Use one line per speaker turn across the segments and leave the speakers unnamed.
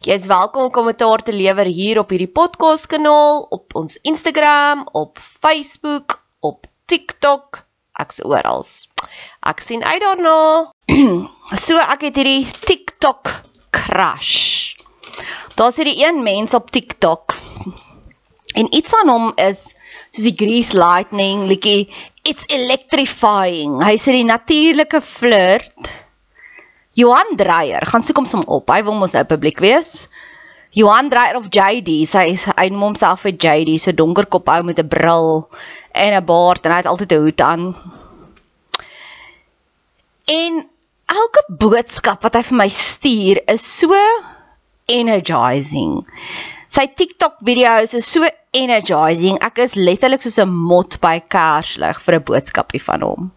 Jy is welkom om kommentaar te lewer hier op hierdie podcast kanaal, op ons Instagram, op Facebook, op TikTok, ek's oral. Ek sien uit daarna. so ek het hierdie TikTok crush. Daar's hierdie een mens op TikTok. En iets aan hom is soos die Grease Lightning, liedjie, it's electrifying. Hy sê die natuurlike flirt Johan Dreyer, gaan soek hom som op. Hy wil mos nou publiek wees. Johan Dreyer of JD, sy hy noem homself vir JD, so donker kop ou met 'n bril en 'n baard en hy het altyd 'n hoed aan. En elke boodskap wat hy vir my stuur is so energizing. Sy TikTok video's is so energizing. Ek is letterlik soos 'n mot by kerslig vir 'n boodskapie van hom.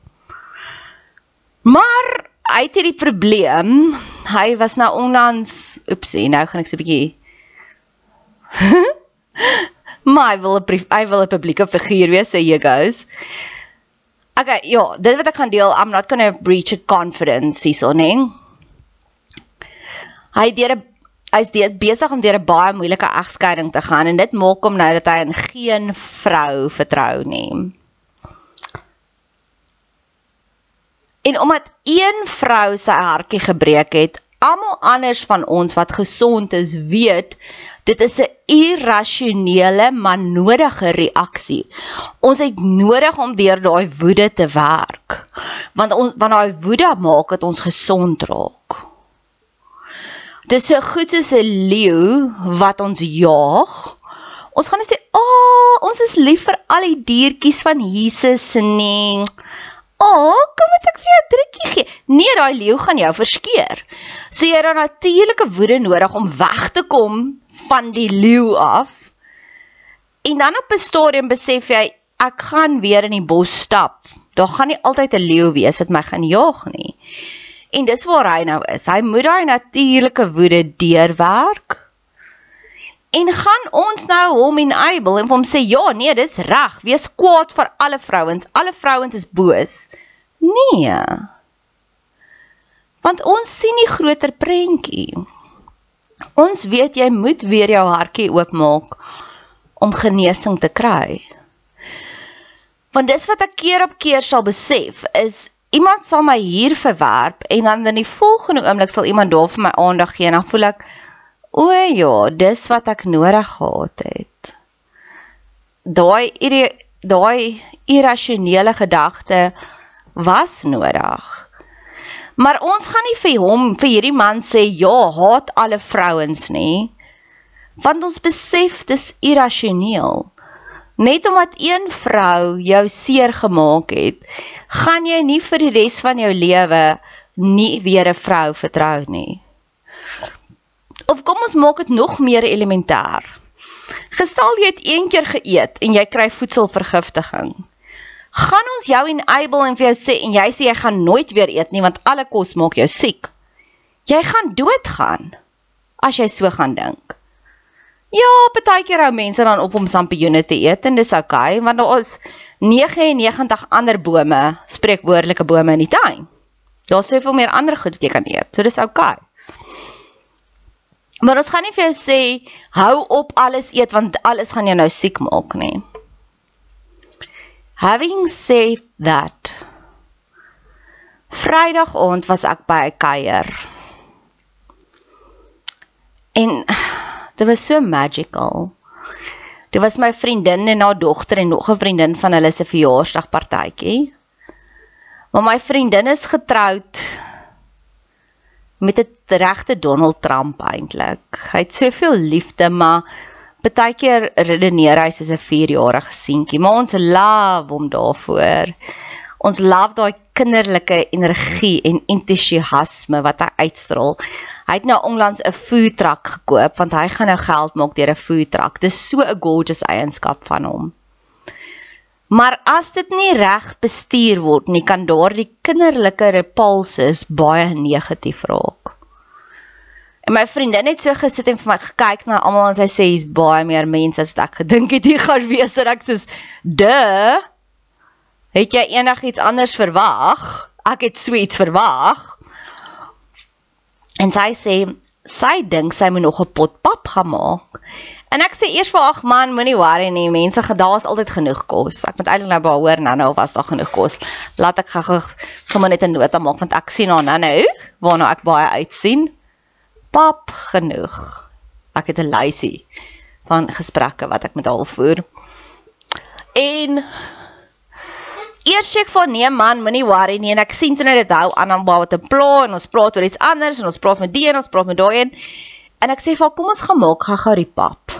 Maar hy het hierdie probleem. Hy was nou onlangs, oepsie, nou gaan ek so 'n bietjie Maar hy wil 'n hy wil 'n publieke figuur wees, so here goes. Okay, ja, dit wat ek gaan deel, I'm not going to breach a confidence hierso, nee. Hy deur 'n hy's besig om deur 'n baie moeilike egskeiding te gaan en dit maak hom nou dat hy in geen vrou vertrou nie. En omdat een vrou sy hartjie gebreek het, almal anders van ons wat gesond is, weet dit is 'n irrasionele maar nodige reaksie. Ons het nodig om deur daai woede te werk. Want ons want daai woede maak dat ons gesond raak. Dis so goed soos 'n leeu wat ons jaag. Ons gaan net sê, "Ag, oh, ons is lief vir al die diertjies van Jesus nie." "Ag, oh, met ek vir jou 'n drukkie gee." Nee, daai leeu gaan jou verskeur. So jy het 'n natuurlike woede nodig om weg te kom van die leeu af. En dan op 'n stadium besef jy, ek gaan weer in die bos stap. Daar gaan nie altyd 'n leeu wees wat my gaan jag nie. En dis waar hy nou is. Hy moet daai natuurlike woede deurwerk. En gaan ons nou hom en Abel en hom sê ja, nee, dis reg. Wees kwaad vir alle vrouens. Alle vrouens is boos. Nee. Want ons sien die groter prentjie. Ons weet jy moet weer jou hartjie oopmaak om genesing te kry. Want dis wat ek keer op keer sal besef is iemand sal my hier verwerp en dan in die volgende oomblik sal iemand daar vir my aandag gee en dan voel ek O ja, dis wat ek nodig gehad het. daai daai irrasionele gedagte was nodig. Maar ons gaan nie vir hom, vir hierdie man sê ja, haat alle vrouens nie. Want ons besef dis irrasioneel. Net omdat een vrou jou seer gemaak het, gaan jy nie vir die res van jou lewe nie weer 'n vrou vertrou nie. Of kom ons maak dit nog meer elementêr. Gestel jy het een keer geëet en jy kry voedselvergiftiging. Gaan ons jou enable en vir jou sê en jy sê jy gaan nooit weer eet nie want alle kos maak jou siek. Jy gaan doodgaan as jy so gaan dink. Ja, partykeer hou mense dan op om sampioene te eet en dis oukei, okay, want daar is 99 ander bome, spreekwoordelike bome in die tuin. Daar's soveel meer ander goed wat jy kan eet. So dis oukei. Okay. Maar ons gaan nie vir jou sê hou op alles eet want alles gaan jou nou siek maak nie. Having said that. Vrydag aand was ek by 'n kuier. En Dit was so magical. Dit was my vriendin en haar dogter en nog 'n vriendin van hulle se verjaarsdagpartytjie. Maar my vriendin is getroud met 'n regte Donald Trump eintlik. Hy het soveel liefde, maar baie keer redeneer hy soos 'n 4-jarige seentjie, maar ons love hom daarvoor. Ons love daai kinderlike energie en entoesiasme wat hy uitstraal. Hy het nou onlangs 'n food truck gekoop want hy gaan nou geld maak deur 'n food truck. Dis so 'n gorgeous eienskap van hom. Maar as dit nie reg bestuur word nie, kan daardie kinderlike repulses baie negatief raak. En my vriendin het so gesit en vir my gekyk na almal en sy sê hier's baie meer mense as wat ek gedink het hier gaan wees en ek sê, "Duh. Het jy enigiets anders verwag? Ek het sweets verwag." En sy sê sy dink sy moet nog 'n pot pap gaan maak. En ek sê eers vir ag man, moenie worry nie, mense gedaal is altyd genoeg kos. Ek moet eintlik nou baie hoor nou nou was daar genoeg kos. Laat ek gou sommer net 'n nota maak want ek sien haar nou nou waarna ek baie uitsien. Pap genoeg. Ek het 'n lysie van gesprekke wat ek met haar voer. En eers sê ek vir nee man, moenie worry nie en ek sien toe net dit hou aan aan wat 'n pla en ons praat oor iets anders en ons praat met die en ons praat met daai een. En ek sê vir kom ons gaan maak gaga die pap.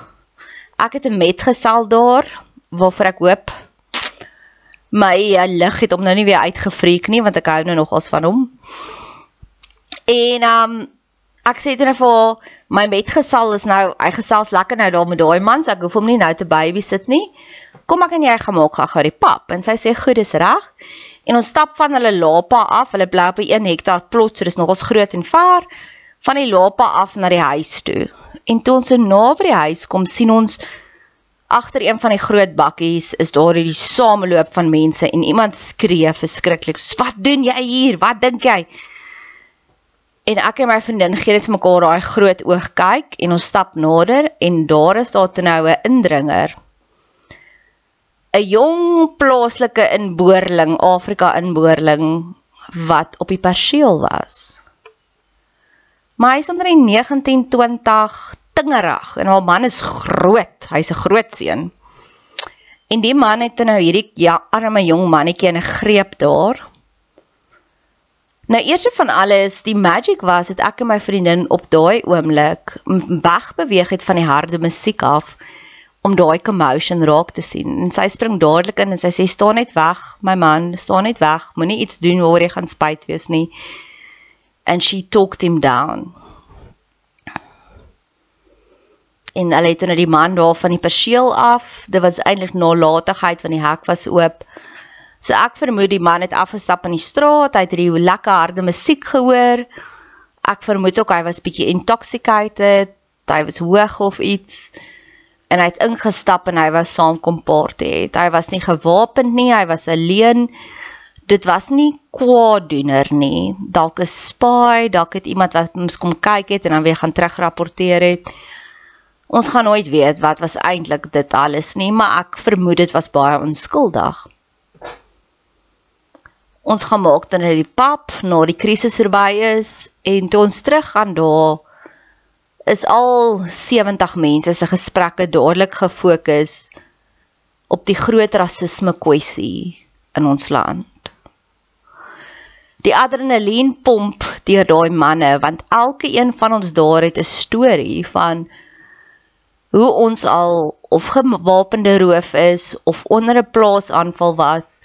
Ek het 'n metgesel daar waarvoor ek hoop my uh, lig het hom nou nie weer uitgevreek nie want ek hou nou nogals van hom. En um ek sê dit nou vir my metgesel is nou hy gesels lekker nou daar met daai man so ek hoef hom nie nou te baby sit nie. Kom ek en jy gaan maak gou die pap. En sy sê goed dis reg. En ons stap van hulle lapa af hulle bly op 'n hektaar plot so dis nogals groot en ver van die lapa af na die huis toe. En toe ons so naby die huis kom sien ons agter een van die groot bakkies is daar hierdie sameloop van mense en iemand skree verskriklik wat doen jy hier? Wat dink jy En ek en my vriendin gee net vir mekaar daai groot oog kyk en ons stap nader en daar is daar toe nou 'n indringer 'n jong plaaslike inboorling, Afrika inboorling wat op die perseel was. Maar hy is omtrent 19, 20, tingerig en haar man is groot. Hy's 'n groot seun. En die man het nou hierdie ja, arme jong mannetjie in 'n greep daar. Nou eers van alles, die magic was dit ek en my vriendin op daai oomblik weg beweeg het van die harde musiek af om daai commotion raak te sien. En sy spring dadelik in en sy sê staan net weg, my man, staan net weg. Moenie iets doen waar jy gaan spyt wees nie. And she talked him down. En hulle het nou die man daar van die perseel af. Dit was eintlik nalatigheid van die hek was oop. So ek vermoed die man het afgestap in die straat, hy het hierdie lekker harde musiek gehoor. Ek vermoed ook hy was bietjie intoxicated, hy was hoog of iets en hy het ingestap en hy wou saam kom party het. Hy was nie gewapend nie, hy was alleen. Dit was nie kwaadoener nie. Dalk 'n spy, dalk het iemand wat ons kom kyk het en dan weer gaan terugrapporteer het. Ons gaan nooit weet wat was eintlik dit alles nie, maar ek vermoed dit was baie onskuldig. Ons gaan maak dan die pap na die krisis verby is en toe ons terug gaan daar is al 70 mense se gesprekke dadelik gefokus op die groot rasisme kwessie in ons land. Die adrenalien pomp deur daai manne want elke een van ons daar het 'n storie van hoe ons al of gewapende roof is of onder 'n plaasaanval was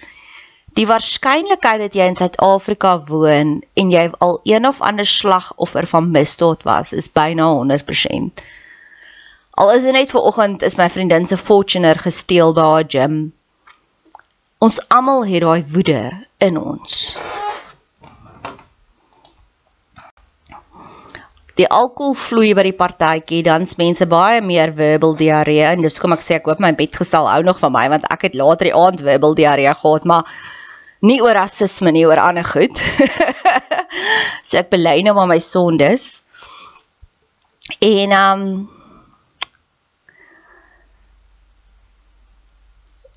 Die waarskynlikheid dat jy in Suid-Afrika woon en jy al een of ander slagoffer van misdaad was, is byna 100%. Al is dit net ver oggend is my vriendin se Fortuner gesteel by haar gym. Ons almal het daai woede in ons. Die alkohol vloei by die partytjie, dan's mense baie meer verbal diarree en dis kom ek sê ek hoop my bedgestel hou nog van my want ek het later die aand verbal diarree gehad, maar nie oor rasisme nie, oor ander goed. so ek bely nou maar my sondes. En um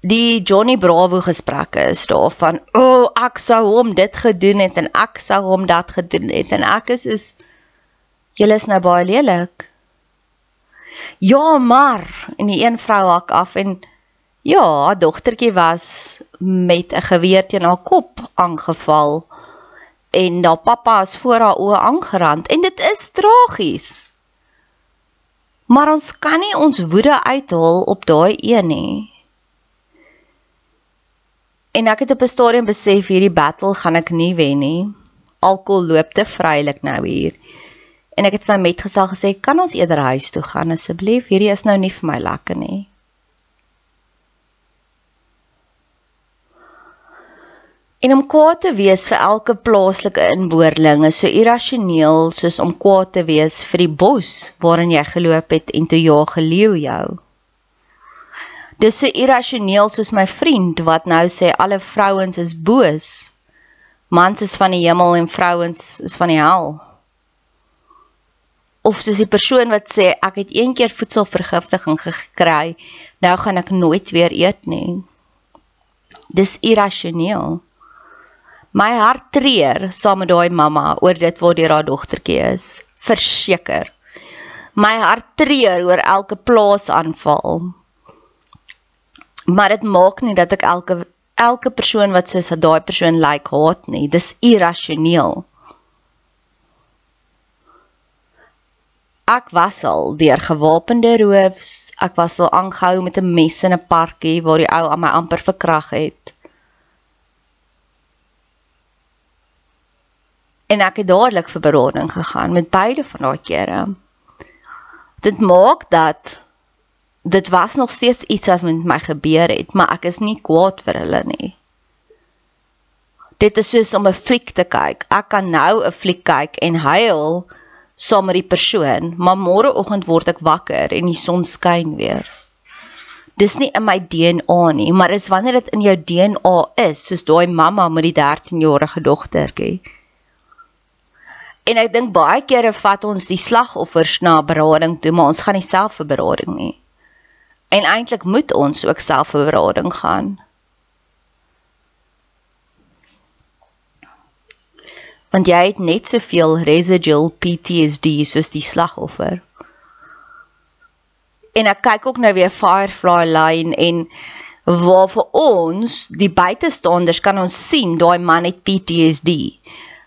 die Johnny Bravo gesprekke is daar van o, oh, ek sou hom dit gedoen het en ek sou hom dat gedoen het en ek is is julle is nou baie lelik. Ja, maar en die een vrou hak af en Ja, haar dogtertjie was met 'n geweer teen haar kop aangeval en haar pappa is voor haar oë aangerand en dit is tragies. Maar ons kan nie ons woede uithaal op daai een nie. En ek het op 'n stadium besef hierdie battle gaan ek nie wen nie. Alkohol loop te vrylik nou hier. En ek het vir my metgesel gesê, "Kan ons eerder huis toe gaan asseblief? Hierdie is nou nie vir my lekker nie." En om kwaad te wees vir elke plaaslike inboorling is so irrasioneel soos om kwaad te wees vir die bos waarin jy geloop het en toe jaag 'n leeu jou. Dis so irrasioneel soos my vriend wat nou sê alle vrouens is boos. Mans is van die hemel en vrouens is van die hel. Of soos die persoon wat sê ek het een keer voedselvergiftiging gekry, nou gaan ek nooit weer eet nie. Dis irrasioneel. My hart treur saam met daai mamma oor dit waar deur haar dogtertjie is. Verseker. My hart treur oor elke plaasaanval. Maar dit maak nie dat ek elke elke persoon wat soos daai persoon lyk like, haat nie. Dis irrasioneel. Ek was al deur gewapende roofs. Ek was al aangehou met 'n mes in 'n parkie waar die ou aan my amper verkrag het. En ek het dadelik vir berading gegaan met beide van daai kere. Dit maak dat dit was nog steeds iets wat met my gebeur het, maar ek is nie kwaad vir hulle nie. Dit is soos om 'n fliek te kyk. Ek kan nou 'n fliek kyk en huil saam met die persoon, maar môreoggend word ek wakker en die son skyn weer. Dis nie in my DNA nie, maar is wanneer dit in jou DNA is, soos daai mamma met die 13-jarige dogtertjie. En ek dink baie kere vat ons die slagoffers na berading toe, maar ons gaan nie self vir berading nie. En eintlik moet ons ook self vir berading gaan. Want jy het net soveel residual PTSD soos die slagoffer. En ek kyk ook nou weer Firefly line en waar vir ons die buitestanders kan ons sien daai man het PTSD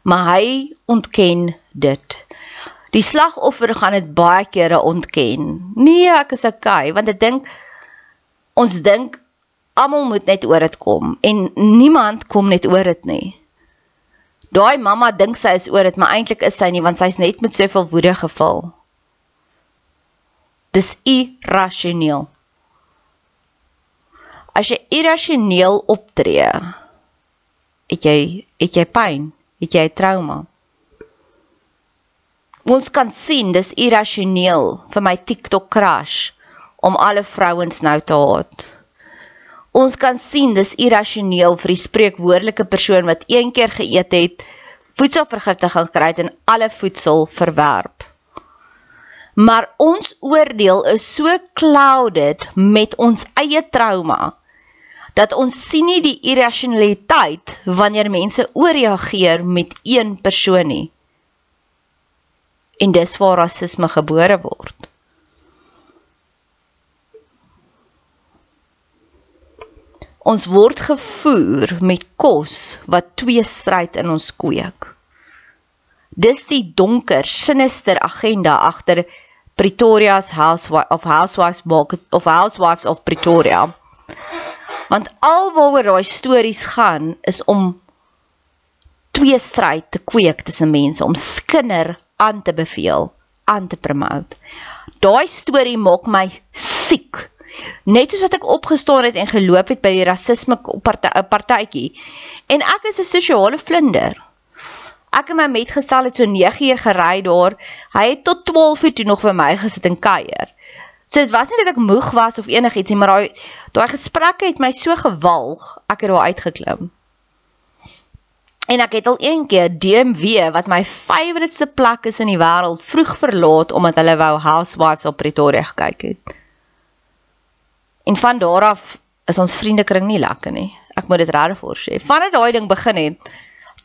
maar hy ontken dit. Die slagoffer gaan dit baie kere ontken. Nee, ek is okay, want ek dink ons dink almal moet net oor dit kom en niemand kom net oor dit nie. Daai mamma dink sy is oor dit, maar eintlik is sy nie want sy's net met soveel woede gevul. Dis irrasioneel. As jy irrasioneel optree, het jy het jy pyn het jy trauma. Ons kan sien dis irrasioneel vir my TikTok crush om alle vrouens nou te haat. Ons kan sien dis irrasioneel vir die spreekwoordelike persoon wat een keer geëet het, voedselvergiftiging gekry het en alle voedsel verwerp. Maar ons oordeel is so clouded met ons eie trauma dat ons sien nie die irrasionaliteit wanneer mense ooreageer met een persoon nie. En dis waar rasisme gebore word. Ons word gevoer met kos wat twee stryd in ons kweek. Dis die donker, sinister agenda agter Pretoria's Housewives of Housewives of Housewives of Pretoria. Want alwaaroor daai stories gaan is om twee stryd te kweek tussen mense, om skinder aan te beveel, aan te promote. Daai storie maak my siek net soos wat ek opgestaan het en geloop het by die rasisme partytjie en ek is 'n sosiale vlinder. Ek en my metgestel het so 9 uur gery daar. Hy het tot 12 uur toe nog by my gesit en kuier. So dit was nie dat ek moeg was of enigiets nie, maar daai daai gesprekke het my so gewalg, ek het daar uitgeklim. En ek het al een keer DMW wat my favouriteste plek is in die wêreld vroeg verlaat omdat hulle wou Housewives op Pretoria gekyk het. En van daar af is ons vriendekring nie lekker nie. Ek moet dit regtig voor sê. Vandat daai ding begin het,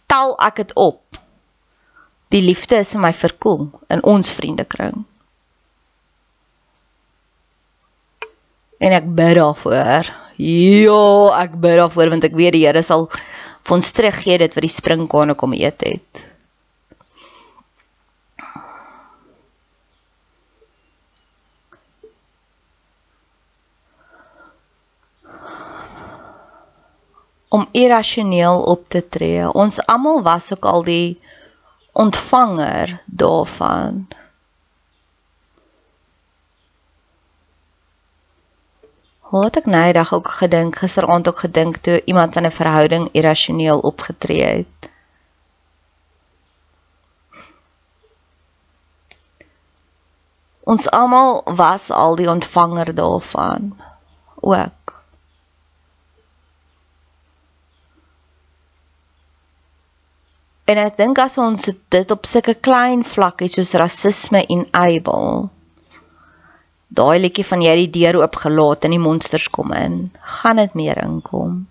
tel ek dit op. Die liefde is in my verkoel in ons vriendekring. En ek bid daarvoor. Ja, ek bid daarvoor want ek weet die Here sal vir ons teruggee dit wat die springkane kom eet het. om irrasioneel op te tree. Ons almal was ook al die ontvanger daarvan. Wat ek nou eendag ook gedink, gisteraand ook gedink toe iemand in 'n verhouding irrasioneel opgetree het. Ons almal was al die ontvanger daarvan ook. En ek dink as ons dit op sulke klein vlakkies soos rasisme en eibel daai liedjie van jy die deur oopgelaat en die monsters kom in, gaan dit meer inkom.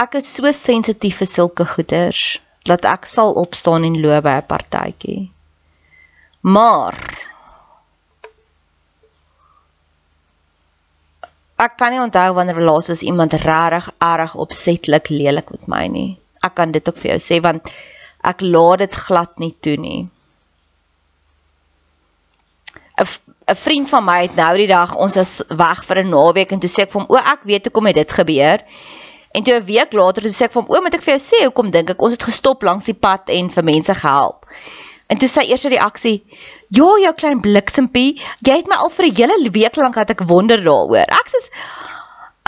Ek is so sensitief vir sulke goeters dat ek sal opstaan en loop by 'n partytjie. Maar ek kan nie onthou wanneer laas was iemand regtig erg opsetlik lelik met my nie ek kan dit ook vir jou sê want ek laat dit glad nie toe nie. 'n vriend van my het nou die dag ons was weg vir 'n naweek en toe sê ek vir hom o ek weet hoekom het dit gebeur. En toe 'n week later toe sê ek vir hom o moet ek vir jou sê hoekom dink ek ons het gestop langs die pad en vir mense gehelp. En toe sy eerste reaksie: "Ja, jou klein bliksempie, jy het my al vir 'n hele week lank gehad ek wonder daaroor." Ek sê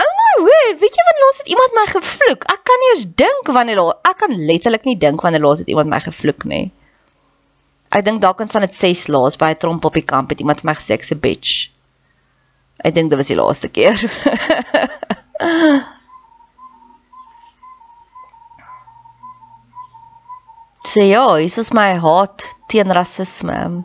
Oh my word, weet jy wanneer laas het iemand my gevloek? Ek kan nie eens dink wanneer laas ek kan letterlik nie dink wanneer laas het iemand my gevloek nie. Ek dink dalk ons van dit 6 laas by 'n tromp op die kamp het iemand vir my gesê ek's 'n bitch. Ek dink dit was die laaste keer. Sê ja, hier is my haat teen rasisme.